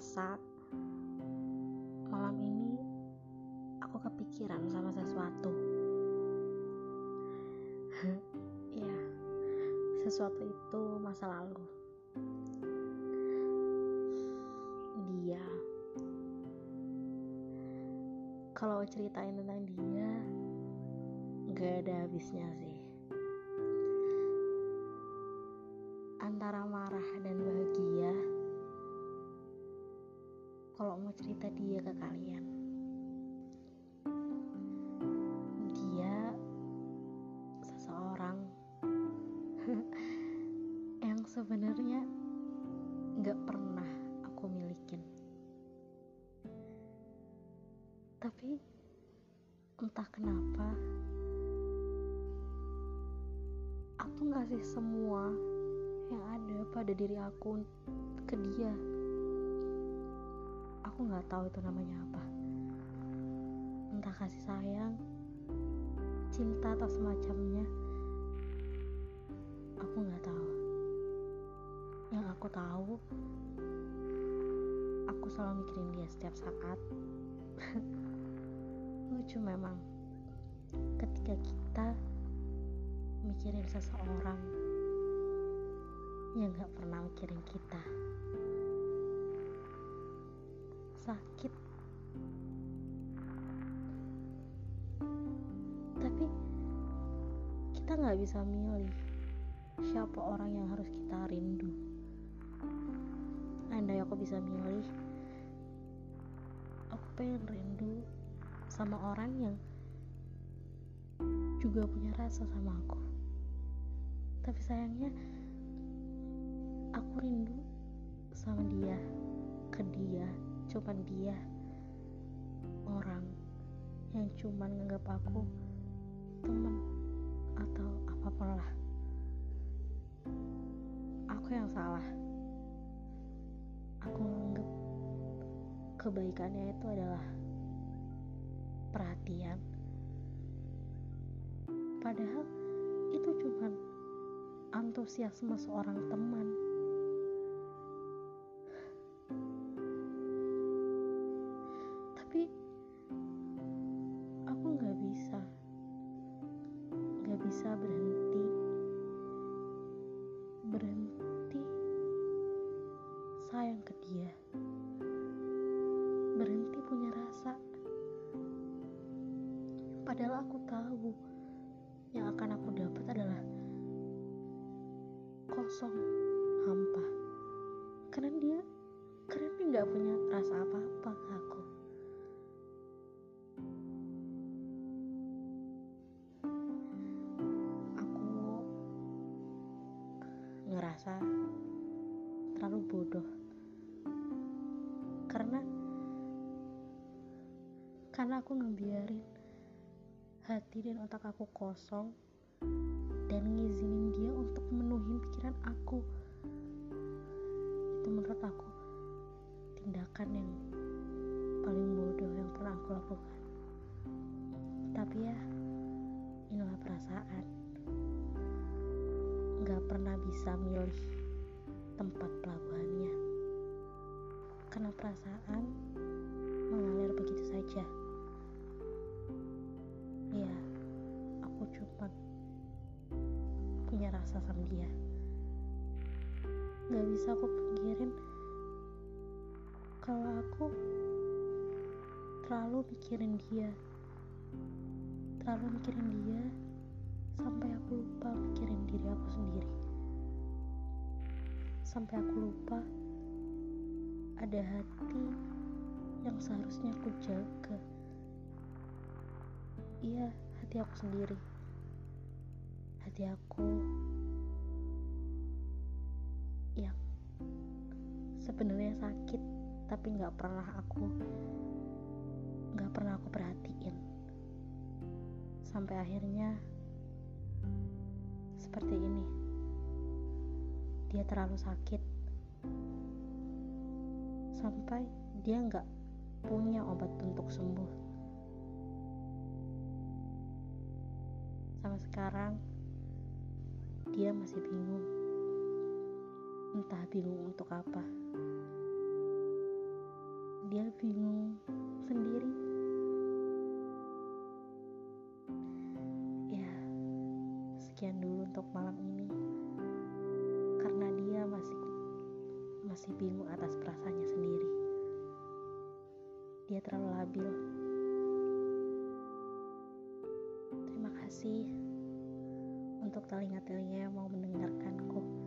ngerasa malam ini aku kepikiran sama sesuatu. ya, sesuatu itu masa lalu. Dia. Kalau ceritain tentang dia, gak ada habisnya sih. Antara marah dan bahagia mau cerita dia ke kalian. Dia seseorang yang sebenarnya nggak pernah aku milikin. Tapi entah kenapa aku ngasih semua yang ada pada diri aku ke dia aku nggak tahu itu namanya apa. Entah kasih sayang cinta atau semacamnya. Aku nggak tahu. Yang aku tahu aku selalu mikirin dia setiap saat. Lucu memang. Ketika kita mikirin seseorang yang gak pernah mikirin kita sakit. Tapi kita nggak bisa milih siapa orang yang harus kita rindu. Andai aku bisa milih aku pengen rindu sama orang yang juga punya rasa sama aku. Tapi sayangnya aku rindu sama dia ke dia cuman dia. Orang yang cuman nganggap aku teman atau apa pun lah. Aku yang salah. Aku nganggap kebaikannya itu adalah perhatian. Padahal itu cuman antusiasme seorang teman ke dia. Berhenti punya rasa. Padahal aku tahu yang akan aku dapat adalah kosong hampa. Karena dia karena dia nggak punya rasa apa-apa ke aku. Aku ngerasa terlalu bodoh karena karena aku ngebiarin hati dan otak aku kosong dan ngizinin dia untuk memenuhi pikiran aku. Itu menurut aku tindakan yang paling bodoh yang pernah aku lakukan. Tapi ya inilah perasaan. Nggak pernah bisa milih tempat pelabuhannya karena perasaan mengalir begitu saja. Ya aku cuma punya rasa sama dia. Nggak bisa aku pikirin kalau aku terlalu mikirin dia. Terlalu mikirin dia sampai aku lupa mikirin diri aku sendiri. Sampai aku lupa ada hati yang seharusnya aku jaga. Iya hati aku sendiri. Hati aku yang sebenarnya sakit tapi nggak pernah aku nggak pernah aku perhatiin. Sampai akhirnya seperti ini. Dia terlalu sakit sampai dia nggak punya obat untuk sembuh. Sampai sekarang dia masih bingung. Entah bingung untuk apa. Dia bingung sendiri. Ya sekian dulu untuk malam ini masih bingung atas perasaannya sendiri. Dia terlalu labil. Terima kasih untuk telinga-telinga yang mau mendengarkanku